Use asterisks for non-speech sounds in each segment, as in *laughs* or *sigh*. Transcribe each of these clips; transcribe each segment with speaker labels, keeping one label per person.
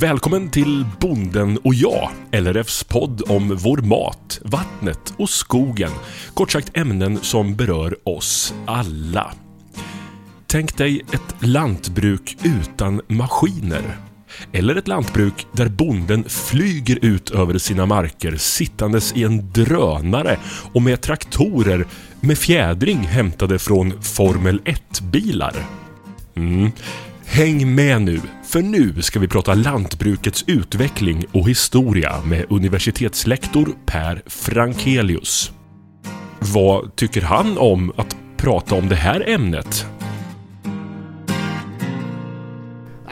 Speaker 1: Välkommen till Bonden och jag, LRFs podd om vår mat, vattnet och skogen. Kort sagt ämnen som berör oss alla. Tänk dig ett lantbruk utan maskiner. Eller ett lantbruk där bonden flyger ut över sina marker sittandes i en drönare och med traktorer med fjädring hämtade från Formel 1-bilar. Mm. Häng med nu, för nu ska vi prata lantbrukets utveckling och historia med universitetslektor Per Frankelius. Vad tycker han om att prata om det här ämnet?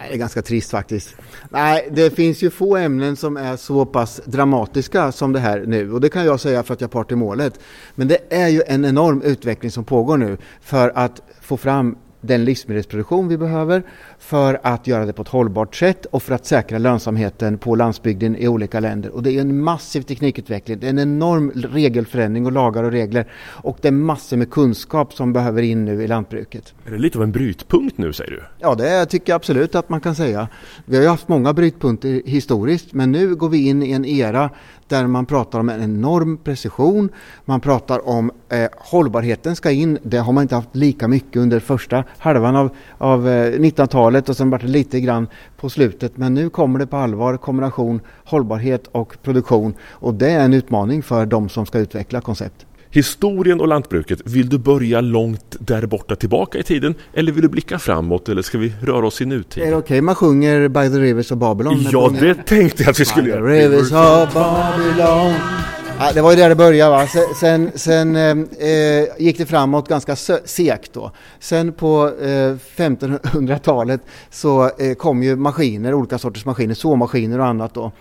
Speaker 2: Det är ganska trist faktiskt. Nej, det finns ju få ämnen som är så pass dramatiska som det här nu. Och det kan jag säga för att jag är part i målet. Men det är ju en enorm utveckling som pågår nu för att få fram den livsmedelsproduktion vi behöver för att göra det på ett hållbart sätt och för att säkra lönsamheten på landsbygden i olika länder. Och det är en massiv teknikutveckling, det är en enorm regelförändring och lagar och regler och det är massor med kunskap som behöver in nu i lantbruket.
Speaker 1: Är det lite av en brytpunkt nu säger du?
Speaker 2: Ja, det tycker jag absolut att man kan säga. Vi har ju haft många brytpunkter historiskt men nu går vi in i en era där man pratar om en enorm precision. Man pratar om eh, hållbarheten ska in. Det har man inte haft lika mycket under första halvan av, av eh, 1900-talet och sen vart det lite grann på slutet. Men nu kommer det på allvar kombination hållbarhet och produktion och det är en utmaning för de som ska utveckla koncept.
Speaker 1: Historien och lantbruket, vill du börja långt där borta tillbaka i tiden eller vill du blicka framåt eller ska vi röra oss i nutid?
Speaker 2: Är det okej? Okay? Man sjunger By the Rivers of Babylon?
Speaker 1: Ja, det tänkte jag att vi skulle
Speaker 2: göra. By the Rivers of Babylon Ja, det var ju där det började. Va? Sen, sen eh, gick det framåt ganska segt då. Sen på eh, 1500-talet så eh, kom ju maskiner, olika sorters maskiner, såmaskiner och annat då.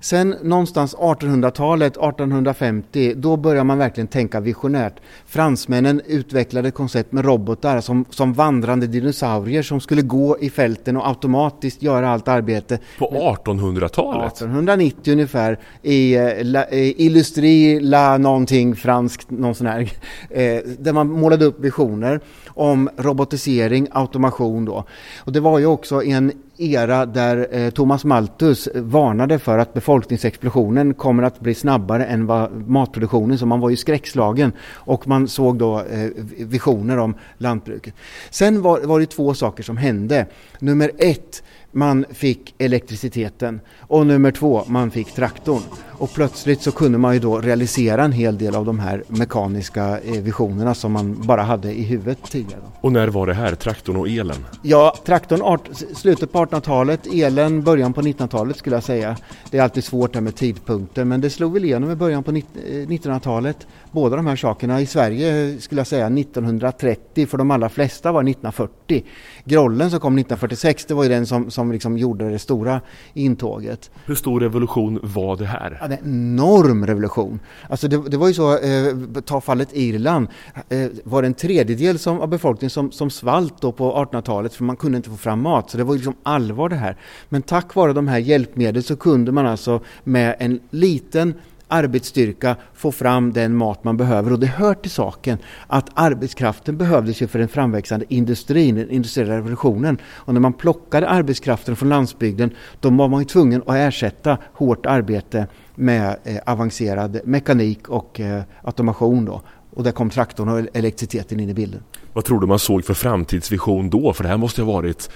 Speaker 2: Sen någonstans 1800-talet, 1850, då börjar man verkligen tänka visionärt. Fransmännen utvecklade ett koncept med robotar som, som vandrande dinosaurier som skulle gå i fälten och automatiskt göra allt arbete.
Speaker 1: På 1800-talet?
Speaker 2: 1890 ungefär i, eh, i Illustri la någonting franskt, någon sån här, *laughs* eh, där man målade upp visioner om robotisering, automation då. Och det var ju också en era där eh, Thomas Malthus varnade för att befolkningsexplosionen kommer att bli snabbare än vad matproduktionen, så man var ju skräckslagen och man såg då eh, visioner om lantbruket. Sen var, var det två saker som hände. Nummer ett, man fick elektriciteten och nummer två, man fick traktorn. Och plötsligt så kunde man ju då realisera en hel del av de här mekaniska eh, visionerna som man bara hade i huvudet tidigare.
Speaker 1: Och när var det här, traktorn och elen?
Speaker 2: Ja, traktorn art, slutet på 1800-talet, elen början på 1900-talet skulle jag säga. Det är alltid svårt där med tidpunkter men det slog väl igenom i början på 1900-talet. Eh, Båda de här sakerna i Sverige skulle jag säga 1930, för de allra flesta var 1940. Grollen som kom 1946, det var ju den som, som liksom gjorde det stora intåget.
Speaker 1: Hur stor revolution var det här?
Speaker 2: Hade en enorm revolution. Alltså det, det var ju så, eh, ta fallet Irland, eh, var det en tredjedel som, av befolkningen som, som svalt då på 1800-talet för man kunde inte få fram mat. Så det var ju liksom allvar det här. Men tack vare de här hjälpmedlen så kunde man alltså med en liten arbetsstyrka få fram den mat man behöver. Och det hör till saken att arbetskraften behövdes ju för den framväxande industrin, den industriella revolutionen. Och när man plockade arbetskraften från landsbygden då var man ju tvungen att ersätta hårt arbete med eh, avancerad mekanik och eh, automation. Då. Och där kom traktorn och elektriciteten in i bilden.
Speaker 1: Vad tror du man såg för framtidsvision då? För det här måste ha varit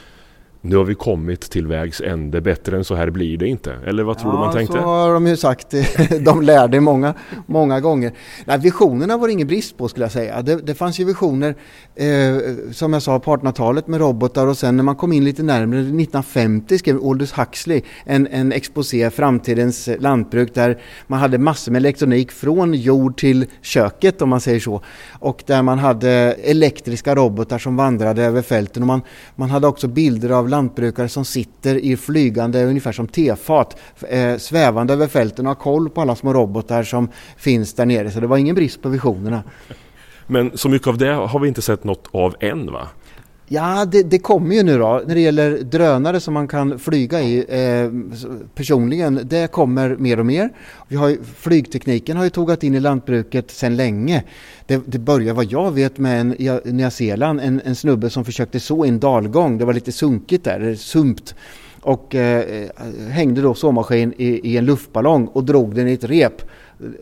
Speaker 1: nu har vi kommit till vägs ände, bättre än så här blir det inte. Eller vad tror ja, du man tänkte?
Speaker 2: Ja, så har de ju sagt. *laughs* De lärde många, många gånger. Nej, visionerna var det ingen brist på skulle jag säga. Det, det fanns ju visioner, eh, som jag sa, på 1800-talet med robotar och sen när man kom in lite närmare, 1950 skrev Aldous Huxley en, en exposé, Framtidens lantbruk, där man hade massor med elektronik från jord till köket om man säger så. Och där man hade elektriska robotar som vandrade över fälten och man, man hade också bilder av lantbrukare som sitter i flygande, ungefär som tefat, eh, svävande över fälten och har koll på alla små robotar som finns där nere. Så det var ingen brist på visionerna.
Speaker 1: Men så mycket av det har vi inte sett något av än va?
Speaker 2: Ja, det, det, kommer ju nu då. När det gäller drönare som man kan flyga i eh, personligen, det kommer mer och mer. Vi har, flygtekniken har ju tagit in i lantbruket sedan länge. Det, det började vad jag vet med en, i Nya Zeeland, en, en snubbe som försökte så en dalgång. Det var lite sunkigt där, sumpt. och eh, hängde då såmaskin i, i en luftballong och drog den i ett rep.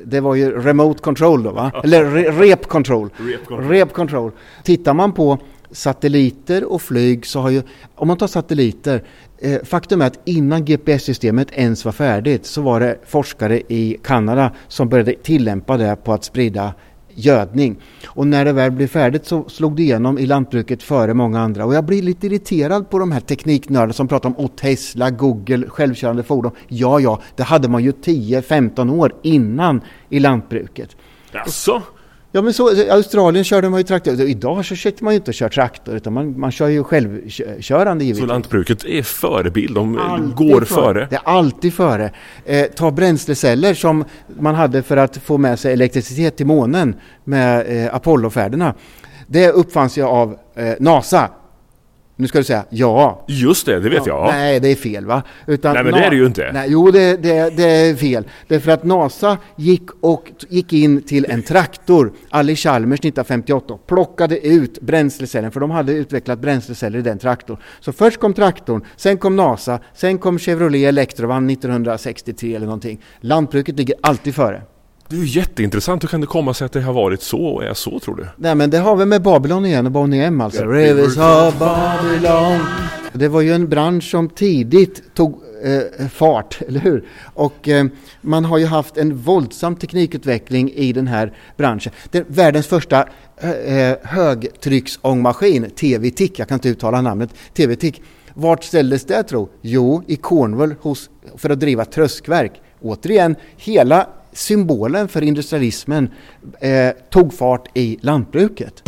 Speaker 2: Det var ju remote control då va? Eller re, rep control.
Speaker 1: Rep control.
Speaker 2: Rep control. Tittar man på satelliter och flyg så har ju, om man tar satelliter, eh, faktum är att innan GPS-systemet ens var färdigt så var det forskare i Kanada som började tillämpa det på att sprida gödning. Och när det väl blev färdigt så slog det igenom i lantbruket före många andra. Och jag blir lite irriterad på de här tekniknördarna som pratar om oh, Tesla, Google, självkörande fordon. Ja, ja, det hade man ju 10-15 år innan i lantbruket.
Speaker 1: Jaså?
Speaker 2: Ja men så, i Australien körde man ju traktor. Idag så sitter man ju inte och kör traktor utan man, man kör ju självkörande givetvis.
Speaker 1: Så lantbruket är förebild, de
Speaker 2: Alltid
Speaker 1: går före.
Speaker 2: Det är alltid före. Eh, ta bränsleceller som man hade för att få med sig elektricitet till månen med eh, Apollofärderna. Det uppfanns ju av eh, NASA nu ska du säga ja.
Speaker 1: Just det, det vet jag.
Speaker 2: Nej, det är fel va?
Speaker 1: Utan nej, men det är det ju inte.
Speaker 2: Nej, jo, det, det, det är fel. Därför att NASA gick, och, gick in till en traktor, Ali Chalmers 1958, och plockade ut bränslecellen, för de hade utvecklat bränsleceller i den traktorn. Så först kom traktorn, sen kom NASA, sen kom Chevrolet Electrovan 1963 eller någonting. Lantbruket ligger alltid före.
Speaker 1: Det är ju jätteintressant. Hur kan det komma sig att det har varit så och är så tror du?
Speaker 2: Nej men det har vi med Babylon igen och Bonnie M alltså. Rivers of Babylon. Det var ju en bransch som tidigt tog eh, fart, *laughs* eller hur? Och eh, man har ju haft en våldsam teknikutveckling i den här branschen. Det, världens första eh, högtrycksångmaskin, TV-tick, jag kan inte uttala namnet, TV-tick. Vart ställdes det tro? Jo, i Cornwall hos, för att driva tröskverk. Återigen, hela symbolen för industrialismen eh, tog fart i lantbruket.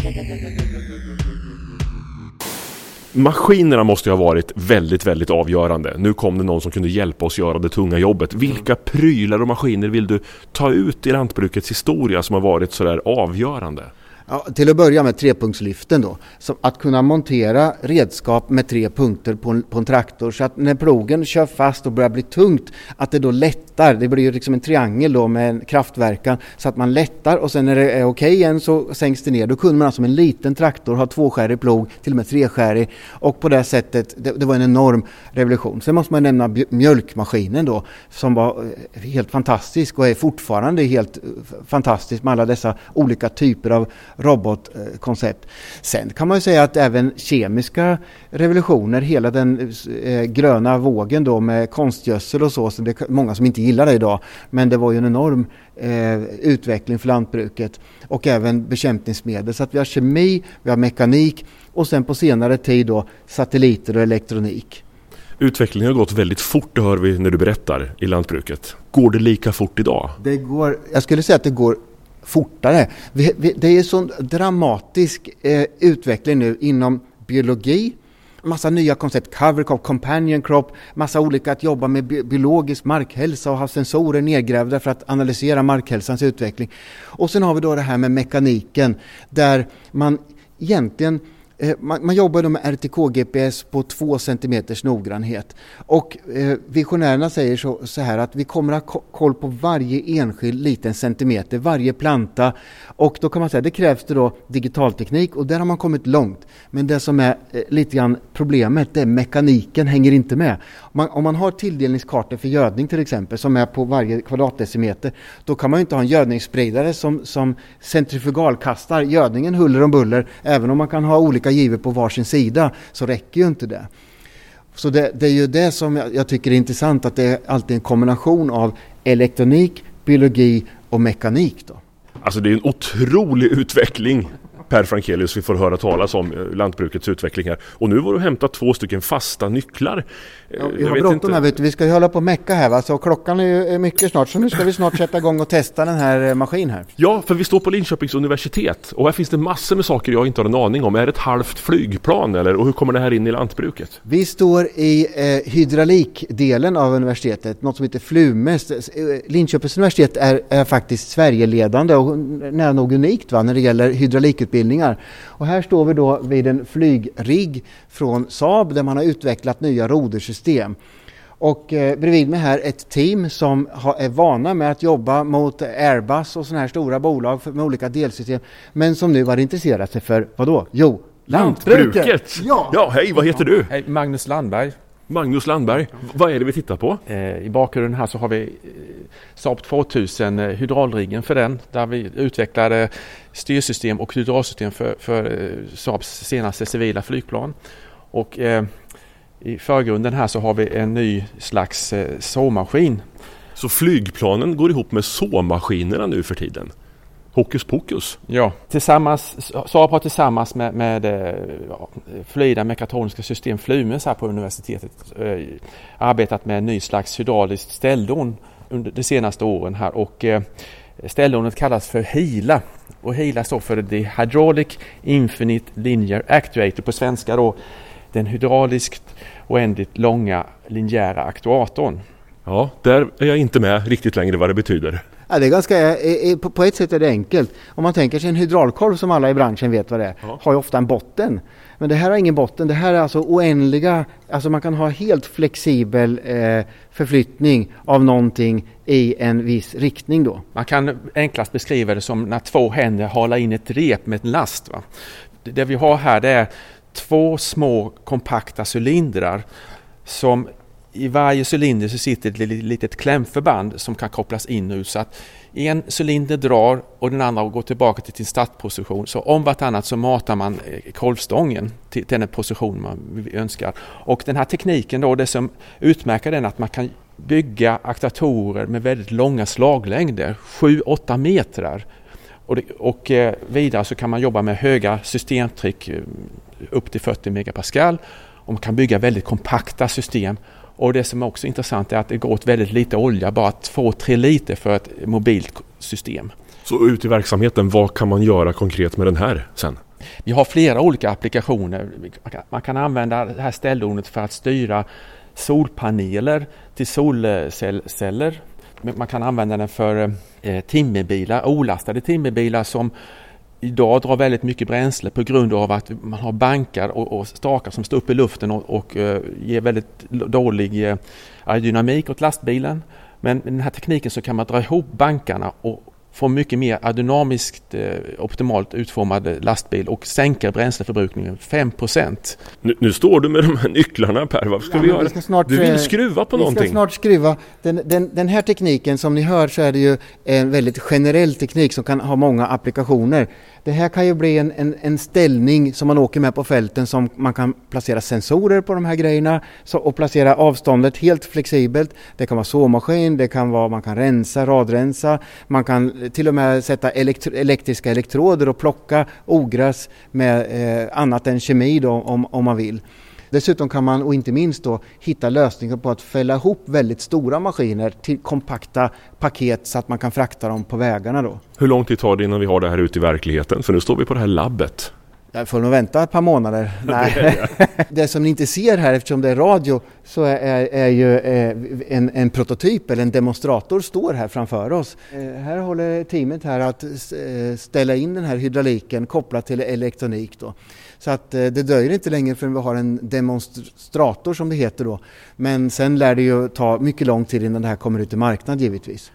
Speaker 1: Maskinerna måste ju ha varit väldigt, väldigt avgörande. Nu kom det någon som kunde hjälpa oss göra det tunga jobbet. Vilka prylar och maskiner vill du ta ut i lantbrukets historia som har varit sådär avgörande?
Speaker 2: Ja, till att börja med trepunktslyften då. Så att kunna montera redskap med tre punkter på en, på en traktor så att när plogen kör fast och börjar bli tungt att det då lättar. Det blir ju liksom en triangel då med en kraftverkan så att man lättar och sen när det är okej okay igen så sänks det ner. Då kunde man alltså med en liten traktor ha tvåskärig plog, till och med treskärig och på det sättet, det, det var en enorm revolution. Sen måste man nämna mjölkmaskinen då som var eh, helt fantastisk och är fortfarande helt eh, fantastisk med alla dessa olika typer av robotkoncept. Sen kan man ju säga att även kemiska revolutioner, hela den eh, gröna vågen då med konstgödsel och så, så det är många som inte gillar det idag, men det var ju en enorm eh, utveckling för lantbruket och även bekämpningsmedel. Så att vi har kemi, vi har mekanik och sen på senare tid då satelliter och elektronik.
Speaker 1: Utvecklingen har gått väldigt fort, det hör vi när du berättar, i lantbruket. Går det lika fort idag?
Speaker 2: Det går, jag skulle säga att det går fortare. Vi, vi, det är en sån dramatisk eh, utveckling nu inom biologi, massa nya koncept, cover crop, companion crop, massa olika att jobba med biologisk markhälsa och ha sensorer nedgrävda för att analysera markhälsans utveckling. Och sen har vi då det här med mekaniken där man egentligen Eh, man, man jobbar med RTK-GPS på två centimeters noggrannhet. Och eh, visionärerna säger så, så, här att vi kommer att ha koll på varje enskild liten centimeter, varje planta. Och då kan man säga att det krävs det då digitalteknik och där har man kommit långt. Men det som är eh, lite grann problemet, det är mekaniken hänger inte med. Om man, om man har tilldelningskartor för gödning till exempel, som är på varje kvadratdecimeter, då kan man inte ha en gödningsspridare som, som centrifugalkastar gödningen huller om buller, även om man kan ha olika givet på varsin sida, så räcker ju inte det. Så det, det är ju det som jag, jag tycker är intressant, att det är alltid en kombination av elektronik, biologi och mekanik. Då.
Speaker 1: Alltså det är en otrolig utveckling Per Frankelius vi får höra talas om eh, lantbrukets utveckling här. Och nu var du hämtat två stycken fasta nycklar.
Speaker 2: Ja, vi har bråttom här, vet du. vi ska ju hålla på och mecka här va? så klockan är ju mycket snart så nu ska vi snart sätta igång och testa den här eh, maskinen här.
Speaker 1: Ja, för vi står på Linköpings universitet och här finns det massor med saker jag inte har en aning om. Är det ett halvt flygplan eller? Och hur kommer det här in i lantbruket?
Speaker 2: Vi står i eh, hydraulikdelen av universitetet, något som heter Flumes. Eh, Linköpings universitet är, är faktiskt Sverigeledande och nära nog unikt va, när det gäller hydraulikutbildningar. Och här står vi då vid en flygrigg från Saab där man har utvecklat nya rodersystem. Och eh, bredvid mig här ett team som är vana med att jobba mot Airbus och sådana här stora bolag för, med olika delsystem. Men som nu har intresserat sig för, vad då? Jo, lantbruket!
Speaker 1: lantbruket. Ja. ja, hej, vad heter du?
Speaker 3: Hej, Magnus Landberg.
Speaker 1: Magnus Landberg, vad är det vi tittar på?
Speaker 3: Eh, I bakgrunden här så har vi eh, Saab 2000, eh, hydraulriggen för den, där vi utvecklade styrsystem och hydraulsystem för, för Saabs senaste civila flygplan. Och eh, i förgrunden här så har vi en ny slags eh, såmaskin.
Speaker 1: Så flygplanen går ihop med såmaskinerna nu för tiden? Hokus pokus.
Speaker 3: Ja, tillsammans, Saab har tillsammans med, med eh, ja, Fluida Mekatroniska System Flumes här på universitetet eh, arbetat med en ny slags hydrauliskt ställdon under de senaste åren här och eh, ställordet kallas för HILA och HILA står för The Hydraulic Infinite Linear Actuator på svenska då den hydrauliskt oändligt långa linjära aktuatorn.
Speaker 1: Ja, där är jag inte med riktigt längre vad det betyder.
Speaker 2: Ja, det är ganska, på ett sätt är det enkelt. Om man tänker sig en hydraulkorv som alla i branschen vet vad det är, ja. har ju ofta en botten. Men det här har ingen botten. Det här är alltså oändliga, alltså man kan ha helt flexibel eh, förflyttning av någonting i en viss riktning då.
Speaker 3: Man kan enklast beskriva det som när två händer halar in ett rep med en last. Va? Det vi har här det är två små kompakta cylindrar som i varje cylinder så sitter ett litet klämförband som kan kopplas in nu så att en cylinder drar och den andra går tillbaka till sin startposition. Så om vartannat så matar man eh, kolvstången till, den position man önskar. Och den här tekniken då, det som utmärker den är att man kan bygga aktatorer med väldigt långa slaglängder, 7-8 metrar. Och, det, och eh, vidare så kan man jobba med höga systemtryck eh, upp till 40 megapascal och man kan bygga väldigt kompakta system och det som också är intressant är att det går åt väldigt lite olja, bara 2-3 liter för ett mobilt system.
Speaker 1: Så ut i verksamheten, vad kan man göra konkret med den här sen?
Speaker 3: Vi har flera olika applikationer. Man kan använda det här ställdonet för att styra solpaneler till solceller. Man kan använda den för eh, timmerbilar, olastade timmerbilar som idag drar väldigt mycket bränsle på grund av att man har bankar och, och stakar som står upp i luften och, och uh, ger väldigt dålig eh, uh, dynamik åt lastbilen. Men med den här tekniken så kan man dra ihop bankarna och få mycket mer aerodynamiskt eh, optimalt utformad lastbil och sänka bränsleförbrukningen 5
Speaker 1: nu, nu, står du med de här nycklarna Per, vad ska ja, vi göra? Vi snart, du vill eh, skruva på
Speaker 2: vi
Speaker 1: någonting? Vi
Speaker 2: ska snart skruva. Den, den, den, här tekniken som ni hör så är det ju en väldigt generell teknik som kan ha många applikationer. Det här kan ju bli en, en, en, ställning som man åker med på fälten som man kan placera sensorer på de här grejerna så, och placera avståndet helt flexibelt. Det kan vara såmaskin, det kan vara man kan rensa, radrensa, man kan till och med sätta elektro, elektriska elektroder och plocka ogräs med eh, annat än kemi då, om, om man vill. Dessutom kan man, och inte minst då, hitta lösningar på att fälla ihop väldigt stora maskiner till kompakta paket så att man kan frakta dem på vägarna då.
Speaker 1: Hur lång tid tar det innan vi har det här ute i verkligheten? För nu står vi på det här labbet.
Speaker 2: Jag får nog vänta ett par månader. *laughs* Nej. *laughs* det som ni inte ser här eftersom det är radio så är, är, ju eh, en, en, prototyp eller en demonstrator står här framför oss. Eh, här håller teamet här att eh, ställa in den här hydrauliken kopplat till elektronik. Då. Så att det dröjer inte länge förrän vi har en demonstrator som det heter då. Men sen lär det ju ta mycket lång tid innan det här kommer ut i marknad givetvis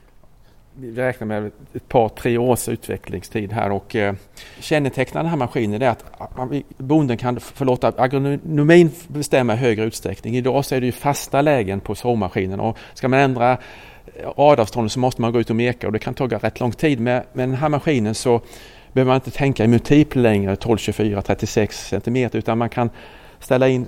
Speaker 3: vi räknar med ett par, tre års utvecklingstid här och eh, kännetecknar den här maskinen är att man, bonden kan förlåta agronomin bestämma i högre utsträckning. Idag så är det ju fasta lägen på såmaskinen och ska man ändra eh, radavståndet så måste man gå ut och meka och det kan ta rätt lång tid. Med, med den här maskinen så behöver man inte tänka i multipler längre, 12, 24, 36 centimeter utan man kan ställa in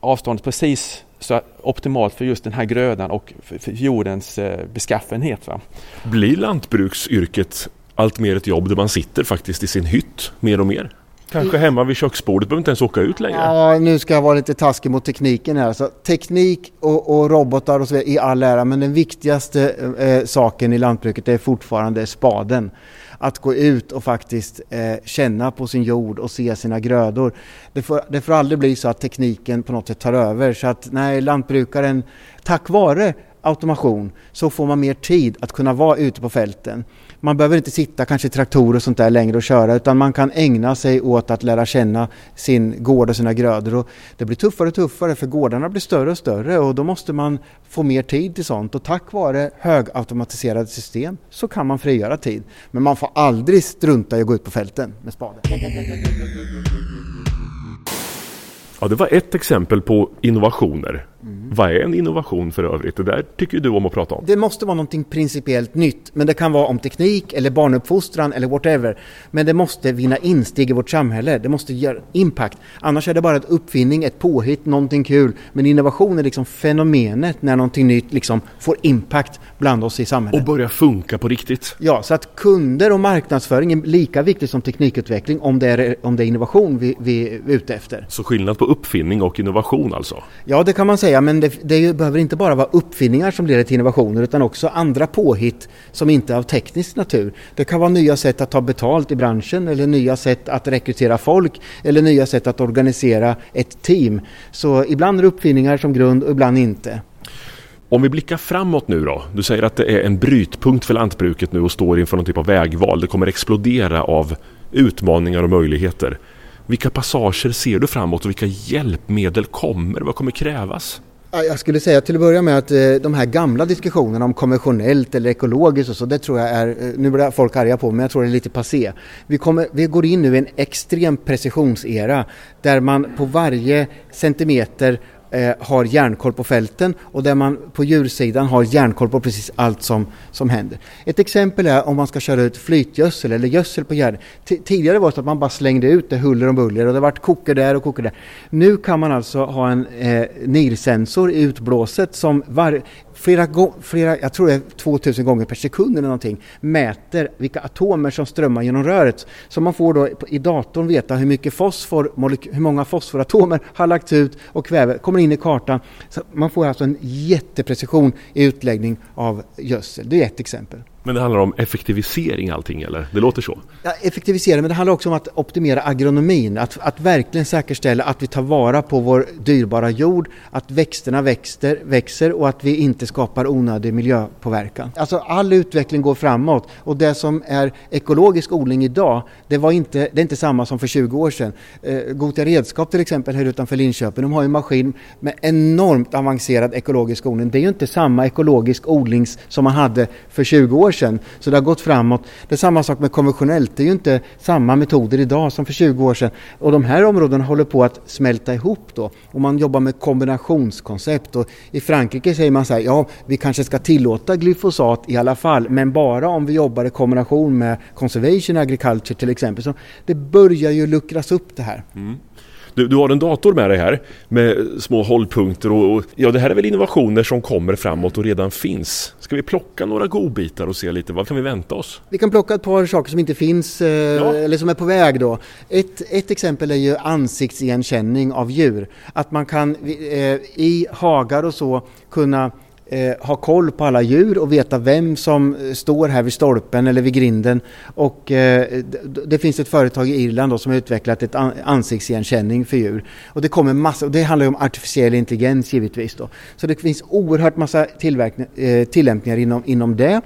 Speaker 3: avståndet precis så optimalt för just den här grödan och för jordens eh, beskaffenhet. Va?
Speaker 1: Blir lantbruksyrket allt mer ett jobb där man sitter faktiskt i sin hytt mer och mer? Kanske hemma vid köksbordet, behöver inte ens åka ut längre.
Speaker 2: Ja, nu ska jag vara lite taskig mot tekniken här. Så teknik och, och robotar och så vidare i all ära, men den viktigaste eh, saken i lantbruket är fortfarande spaden att gå ut och faktiskt eh, känna på sin jord och se sina grödor. Det får, det får aldrig bli så att tekniken på något sätt tar över så att nej, lantbrukaren tack vare automation så får man mer tid att kunna vara ute på fälten. Man behöver inte sitta kanske i traktorer och sånt där längre och köra utan man kan ägna sig åt att lära känna sin gård och sina grödor. Och det blir tuffare och tuffare för gårdarna blir större och större och då måste man få mer tid till sånt och tack vare högautomatiserade system så kan man frigöra tid. Men man får aldrig strunta i att gå ut på fälten med spaden.
Speaker 1: Ja, det var ett exempel på innovationer Mm. Vad är en innovation för övrigt? Det där tycker du om att prata om.
Speaker 2: Det måste vara någonting principiellt nytt, men det kan vara om teknik eller barnuppfostran eller whatever. Men det måste vinna insteg i vårt samhälle, det måste göra impact. Annars är det bara ett uppfinning, ett påhitt, någonting kul. Men innovation är liksom fenomenet när någonting nytt liksom får impact bland oss i samhället.
Speaker 1: Och börjar funka på riktigt.
Speaker 2: Ja, så att kunder och marknadsföring är lika viktigt som teknikutveckling om det är, om det är innovation vi, vi är ute efter.
Speaker 1: Så skillnad på uppfinning och innovation alltså?
Speaker 2: Ja, det kan man säga, men det, det behöver inte bara vara uppfinningar som leder till innovationer utan också andra påhitt som inte är av teknisk natur. Det kan vara nya sätt att ta betalt i branschen eller nya sätt att rekrytera folk eller nya sätt att organisera ett team. Så ibland är det uppfinningar som grund och ibland inte.
Speaker 1: Om vi blickar framåt nu då. Du säger att det är en brytpunkt för lantbruket nu och står inför någon typ av vägval. Det kommer explodera av utmaningar och möjligheter. Vilka passager ser du framåt och vilka hjälpmedel kommer? Vad kommer krävas?
Speaker 2: Jag skulle säga till att börja med att eh, de här gamla diskussionerna om konventionellt eller ekologiskt och så, det tror jag är, eh, nu blir folk arga på men jag tror det är lite passé. Vi, kommer, vi går in nu i en extrem precisionsera där man på varje centimeter eh, har järnkoll på fälten och där man på djursidan har järnkoll på precis allt som, som händer. Ett exempel är om man ska köra ut flytgödsel eller gödsel på gärdet. Tidigare var det så att man bara slängde ut det huller och buller och det vart kokor där och kokor där. Nu kan man alltså ha en eh, NIR-sensor i utblåset som var, flera, flera, jag tror det är 2000 gånger per sekund eller någonting, mäter vilka atomer som strömmar genom röret. Så man får då i datorn veta hur mycket fosfor, hur många fosforatomer har lagts ut och kväve kommer in i kartan. Så man får alltså en jätteprecision i utläggning av gödsel. Det är ett exempel.
Speaker 1: Men det handlar om effektivisering allting eller? Det låter så?
Speaker 2: Ja, effektivisering, men det handlar också om att optimera agronomin. Att, att verkligen säkerställa att vi tar vara på vår dyrbara jord, att växterna växter, växer och att vi inte skapar onödig miljöpåverkan. Alltså all utveckling går framåt och det som är ekologisk odling idag, det, var inte, det är inte samma som för 20 år sedan. Eh, Gotia Redskap till exempel här utanför Linköping, de har en maskin med enormt avancerad ekologisk odling. Det är ju inte samma ekologisk odling som man hade för 20 år år sedan. Så det har gått framåt. Det är samma sak med konventionellt. Det är ju inte samma metoder idag som för 20 år sedan. Och de här områdena håller på att smälta ihop då. Och man jobbar med kombinationskoncept. Och I Frankrike säger man så här, ja vi kanske ska tillåta glyfosat i alla fall, men bara om vi jobbar i kombination med conservation agriculture till exempel. Så det börjar ju luckras upp det här. Mm.
Speaker 1: Du, du har en dator med dig här med små hållpunkter och, och, ja, det här är väl innovationer som kommer framåt och redan finns. Ska vi plocka några godbitar och se lite vad kan vi vänta oss?
Speaker 2: Vi kan plocka ett par saker som inte finns eh, ja. eller som är på väg då. Ett, ett exempel är ju ansiktsigenkänning av djur. Att man kan eh, i hagar och så kunna eh, ha koll på alla djur och veta vem som eh, står här vid stolpen eller vid grinden. Och, eh, det finns ett företag i Irland då, som har utvecklat ett ansiktsigenkänning för djur. Och det kommer massa, och det handlar om artificiell intelligens givetvis. Då. Så det finns oerhört massa eh, tillämpningar inom, inom det.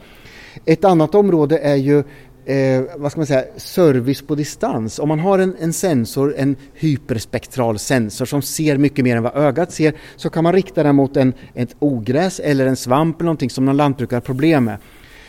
Speaker 2: Ett annat område är ju eh, vad ska man säga, service på distans. Om man har en, en, sensor, en hyperspektral sensor som ser mycket mer än vad ögat ser så kan man rikta den mot en, ett ogräs eller en svamp eller någonting som någon lantbrukare har problem med.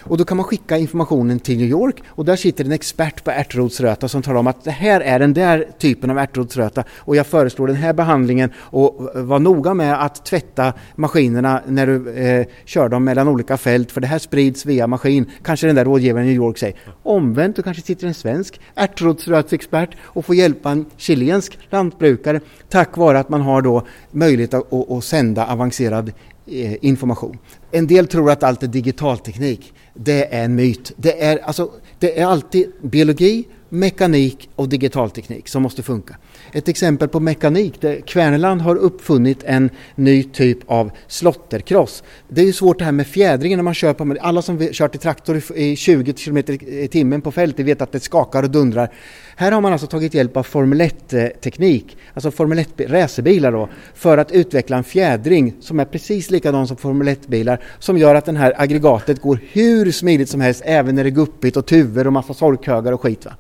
Speaker 2: Och då kan man skicka informationen till New York och där sitter en expert på ärtrotsröta som talar om att det här är den där typen av ärtrotsröta och jag föreslår den här behandlingen och var noga med att tvätta maskinerna när du eh, kör dem mellan olika fält för det här sprids via maskin. Kanske den där rådgivaren i New York säger. Omvänt, då kanske sitter en svensk ärtrotsrötsexpert och får hjälpa en chilensk lantbrukare tack vare att man har då möjlighet att, att, att sända avancerad Eh, information. En del tror att allt är digitalteknik det är en myt. Det är, alltså, det är alltid biologi, mekanik och digitalteknik som måste funka. Ett exempel på mekanik, där Kverneland har uppfunnit en ny typ av slotterkross. Det är ju svårt det här med fjädringen när man kör på, alla som kört i traktor i 20 km i timmen på fältet vet att det skakar och dundrar. Här har man alltså tagit hjälp av Formel 1-teknik, alltså Formel 1-racerbilar då, för att utveckla en fjädring som är precis likadan som Formel 1-bilar som gör att det här aggregatet går hur smidigt som helst även när det är guppigt och tuvor och massa sorkhögar och skit. Va?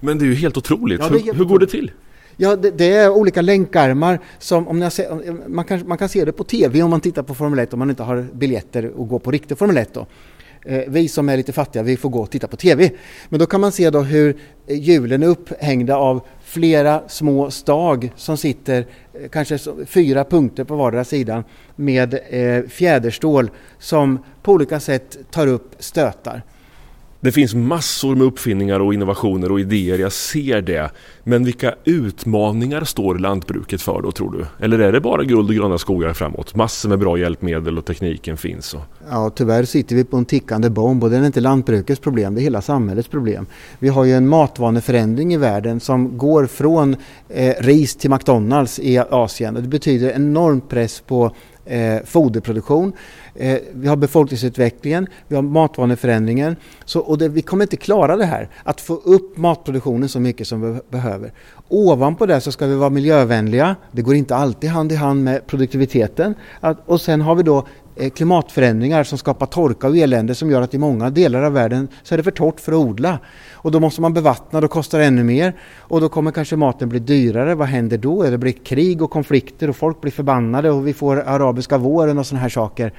Speaker 1: Men det är ju helt otroligt. Ja, helt hur, hur går det till?
Speaker 2: Ja, det, det, är olika länkarmar som om ser, man, kan, man kan se det på TV om man tittar på Formel 1 om man inte har biljetter och går på riktig Formel 1. Då. Eh, vi som är lite fattiga, vi får gå och titta på TV. Men då kan man se då hur hjulen är upphängda av flera små stag som sitter eh, kanske fyra punkter på vardera sidan med eh, fjäderstål som på olika sätt tar upp stötar.
Speaker 1: Det finns massor med uppfinningar och innovationer och idéer, jag ser det. Men vilka utmaningar står lantbruket för då tror du? Eller är det bara guld och gröna skogar framåt? Massor med bra hjälpmedel och tekniken finns. Och...
Speaker 2: Ja, tyvärr sitter vi på en tickande bomb och det är inte lantbrukets problem, det är hela samhällets problem. Vi har ju en matvaneförändring i världen som går från eh, ris till McDonalds i Asien. och Det betyder enorm press på eh, foderproduktion. Eh, vi har befolkningsutvecklingen, vi har matvaneförändringen. Så, och det, vi kommer inte klara det här, att få upp matproduktionen så mycket som vi behöver. Ovanpå det så ska vi vara miljövänliga. Det går inte alltid hand i hand med produktiviteten. Att, och sen har vi då Eh, klimatförändringar som skapar torka och elände som gör att i många delar av världen så är det för torrt för att odla. Och då måste man bevattna, då kostar det ännu mer. Och då kommer kanske maten bli dyrare. Vad händer då? Det blir krig och konflikter och folk blir förbannade och vi får arabiska våren och sådana här saker.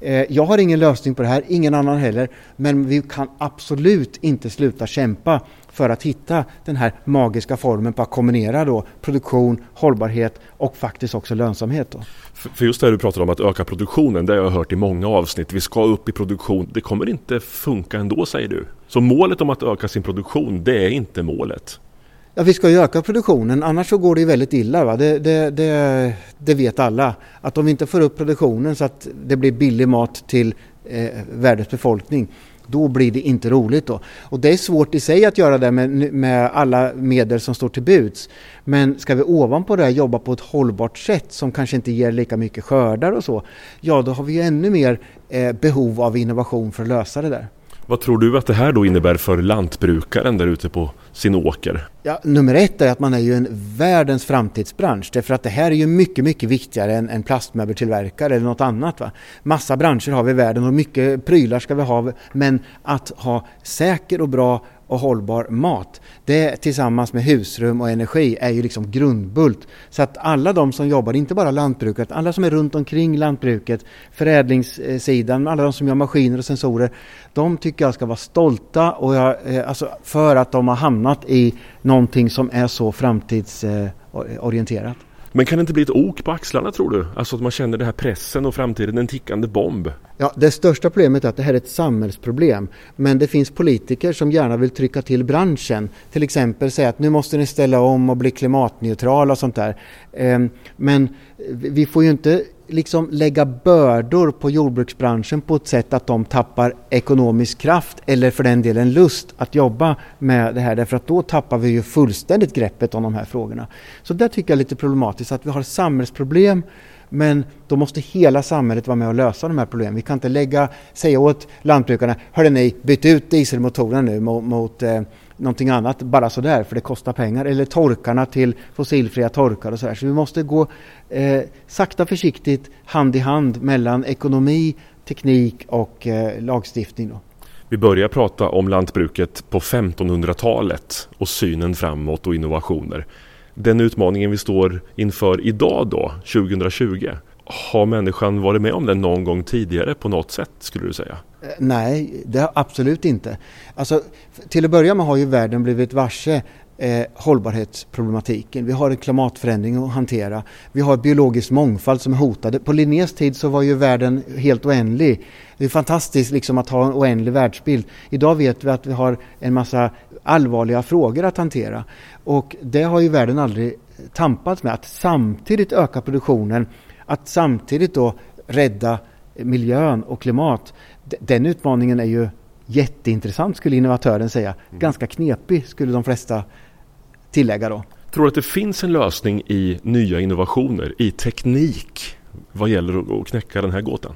Speaker 2: Eh, jag har ingen lösning på det här, ingen annan heller. Men vi kan absolut inte sluta kämpa för att hitta den här magiska formen på att kombinera då produktion, hållbarhet och faktiskt också lönsamhet. Då.
Speaker 1: För just det du pratar om att öka produktionen, det har jag hört i många avsnitt. Vi ska upp i produktion. Det kommer inte funka ändå säger du. Så målet om att öka sin produktion, det är inte målet.
Speaker 2: Ja, vi ska ju öka produktionen, annars så går det väldigt illa. Va? Det, det, det, det vet alla. Att om vi inte får upp produktionen så att det blir billig mat till eh, världens befolkning, då blir det inte roligt. Då. Och det är svårt i sig att göra det med, med alla medel som står till buds. Men ska vi ovanpå det jobba på ett hållbart sätt som kanske inte ger lika mycket skördar och så, ja då har vi ännu mer eh, behov av innovation för att lösa det där.
Speaker 1: Vad tror du att det här då innebär för lantbrukaren där ute på sin åker?
Speaker 2: Ja, nummer ett är att man är ju en världens framtidsbransch. Därför att det här är ju mycket, mycket viktigare än, än plastmöbeltillverkare eller något annat. Va? Massa branscher har vi i världen och mycket prylar ska vi ha. Men att ha säker och bra och hållbar mat. Det tillsammans med husrum och energi är ju liksom grundbult. Så att alla de som jobbar, inte bara lantbruket, alla som är runt omkring lantbruket, förädlingssidan, alla de som gör maskiner och sensorer, de tycker jag ska vara stolta och jag, eh, alltså för att de har hamnat i någonting som är så framtidsorienterat.
Speaker 1: Men kan det inte bli ett ok på axlarna tror du? Alltså att man känner den här pressen och framtiden, en tickande bomb.
Speaker 2: Ja, det största problemet är att det här är ett samhällsproblem. Men det finns politiker som gärna vill trycka till branschen. Till exempel säga att nu måste ni ställa om och bli klimatneutrala och sånt där. Ehm, men vi får ju inte liksom lägga bördor på jordbruksbranschen på ett sätt att de tappar ekonomisk kraft eller för den delen lust att jobba med det här därför att då tappar vi ju fullständigt greppet om de här frågorna. Så där tycker jag är lite problematiskt att vi har samhällsproblem men då måste hela samhället vara med och lösa de här problemen. Vi kan inte lägga, säga åt lantbrukarna, hörde ni, byt ut dieselmotorerna nu mot, mot eh, någonting annat bara sådär för det kostar pengar. Eller torkarna till fossilfria torkar och sådär. Så vi måste gå eh, sakta försiktigt hand i hand mellan ekonomi, teknik och eh, lagstiftning. Då.
Speaker 1: Vi börjar prata om lantbruket på 1500-talet och synen framåt och innovationer. Den utmaningen vi står inför idag då, 2020. Har människan varit med om den någon gång tidigare på något sätt skulle du säga?
Speaker 2: Eh, nej, det har absolut inte. Alltså, till att börja med har ju världen blivit varse eh, hållbarhetsproblematiken. Vi har en klimatförändring att hantera. Vi har biologisk mångfald som är hotad. På Linnés tid så var ju världen helt oändlig. Det är fantastiskt liksom att ha en oändlig världsbild. Idag vet vi att vi har en massa allvarliga frågor att hantera. Och det har ju världen aldrig tampats med. Att samtidigt öka produktionen, att samtidigt då rädda miljön och klimat. Den utmaningen är ju jätteintressant skulle innovatören säga. Mm. Ganska knepig skulle de flesta tillägga då.
Speaker 1: Tror du att det finns en lösning i nya innovationer, i teknik vad gäller att knäcka den här gåtan?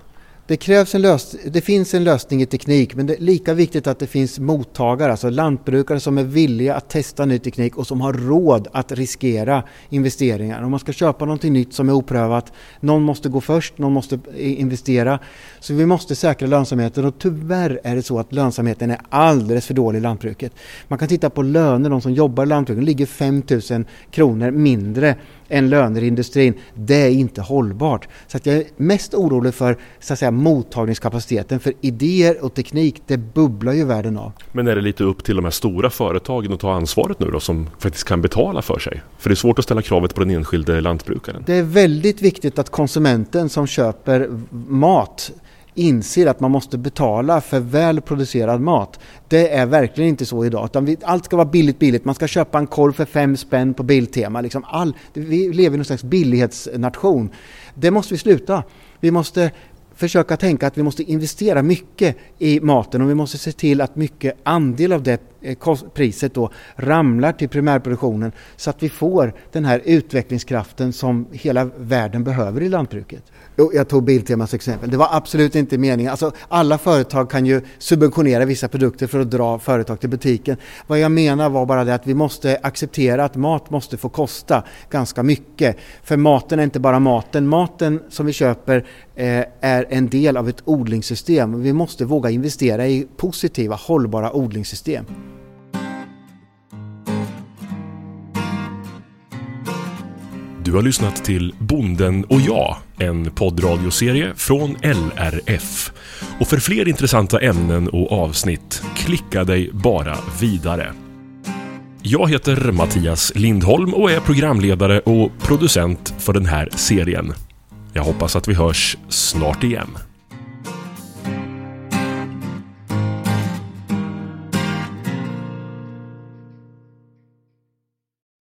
Speaker 2: Det, krävs en lös det finns en lösning i teknik men det är lika viktigt att det finns mottagare, alltså lantbrukare som är villiga att testa ny teknik och som har råd att riskera investeringar. Om man ska köpa någonting nytt som är oprövat, någon måste gå först, någon måste investera. Så vi måste säkra lönsamheten och tyvärr är det så att lönsamheten är alldeles för dålig i lantbruket. Man kan titta på löner, de som jobbar i lantbruket ligger 5 000 kronor mindre än löner i industrin. Det är inte hållbart. Så att jag är mest orolig för så att säga, mottagningskapaciteten. För idéer och teknik, det bubblar ju världen av.
Speaker 1: Men är det lite upp till de här stora företagen att ta ansvaret nu då som faktiskt kan betala för sig? För det är svårt att ställa kravet på den enskilde lantbrukaren.
Speaker 2: Det är väldigt viktigt att konsumenten som köper mat inser att man måste betala för väl producerad mat. Det är verkligen inte så idag. Utan allt ska vara billigt, billigt. Man ska köpa en korv för fem spänn på Biltema. Liksom all, vi lever i någon slags billighetsnation. Det måste vi sluta. Vi måste försöka tänka att vi måste investera mycket i maten och vi måste se till att mycket andel av det Eh, priset då ramlar till primärproduktionen så att vi får den här utvecklingskraften som hela världen behöver i lantbruket. Jag tog Biltemas exempel. Det var absolut inte meningen. Alltså, alla företag kan ju subventionera vissa produkter för att dra företag till butiken. Vad jag menar var bara det att vi måste acceptera att mat måste få kosta ganska mycket. För maten är inte bara maten. Maten som vi köper eh, är en del av ett odlingssystem. Vi måste våga investera i positiva, hållbara odlingssystem.
Speaker 1: Du har lyssnat till Bonden och jag, en poddradioserie från LRF. Och för fler intressanta ämnen och avsnitt, klicka dig bara vidare. Jag heter Mattias Lindholm och är programledare och producent för den här serien. Jag hoppas att vi hörs snart igen.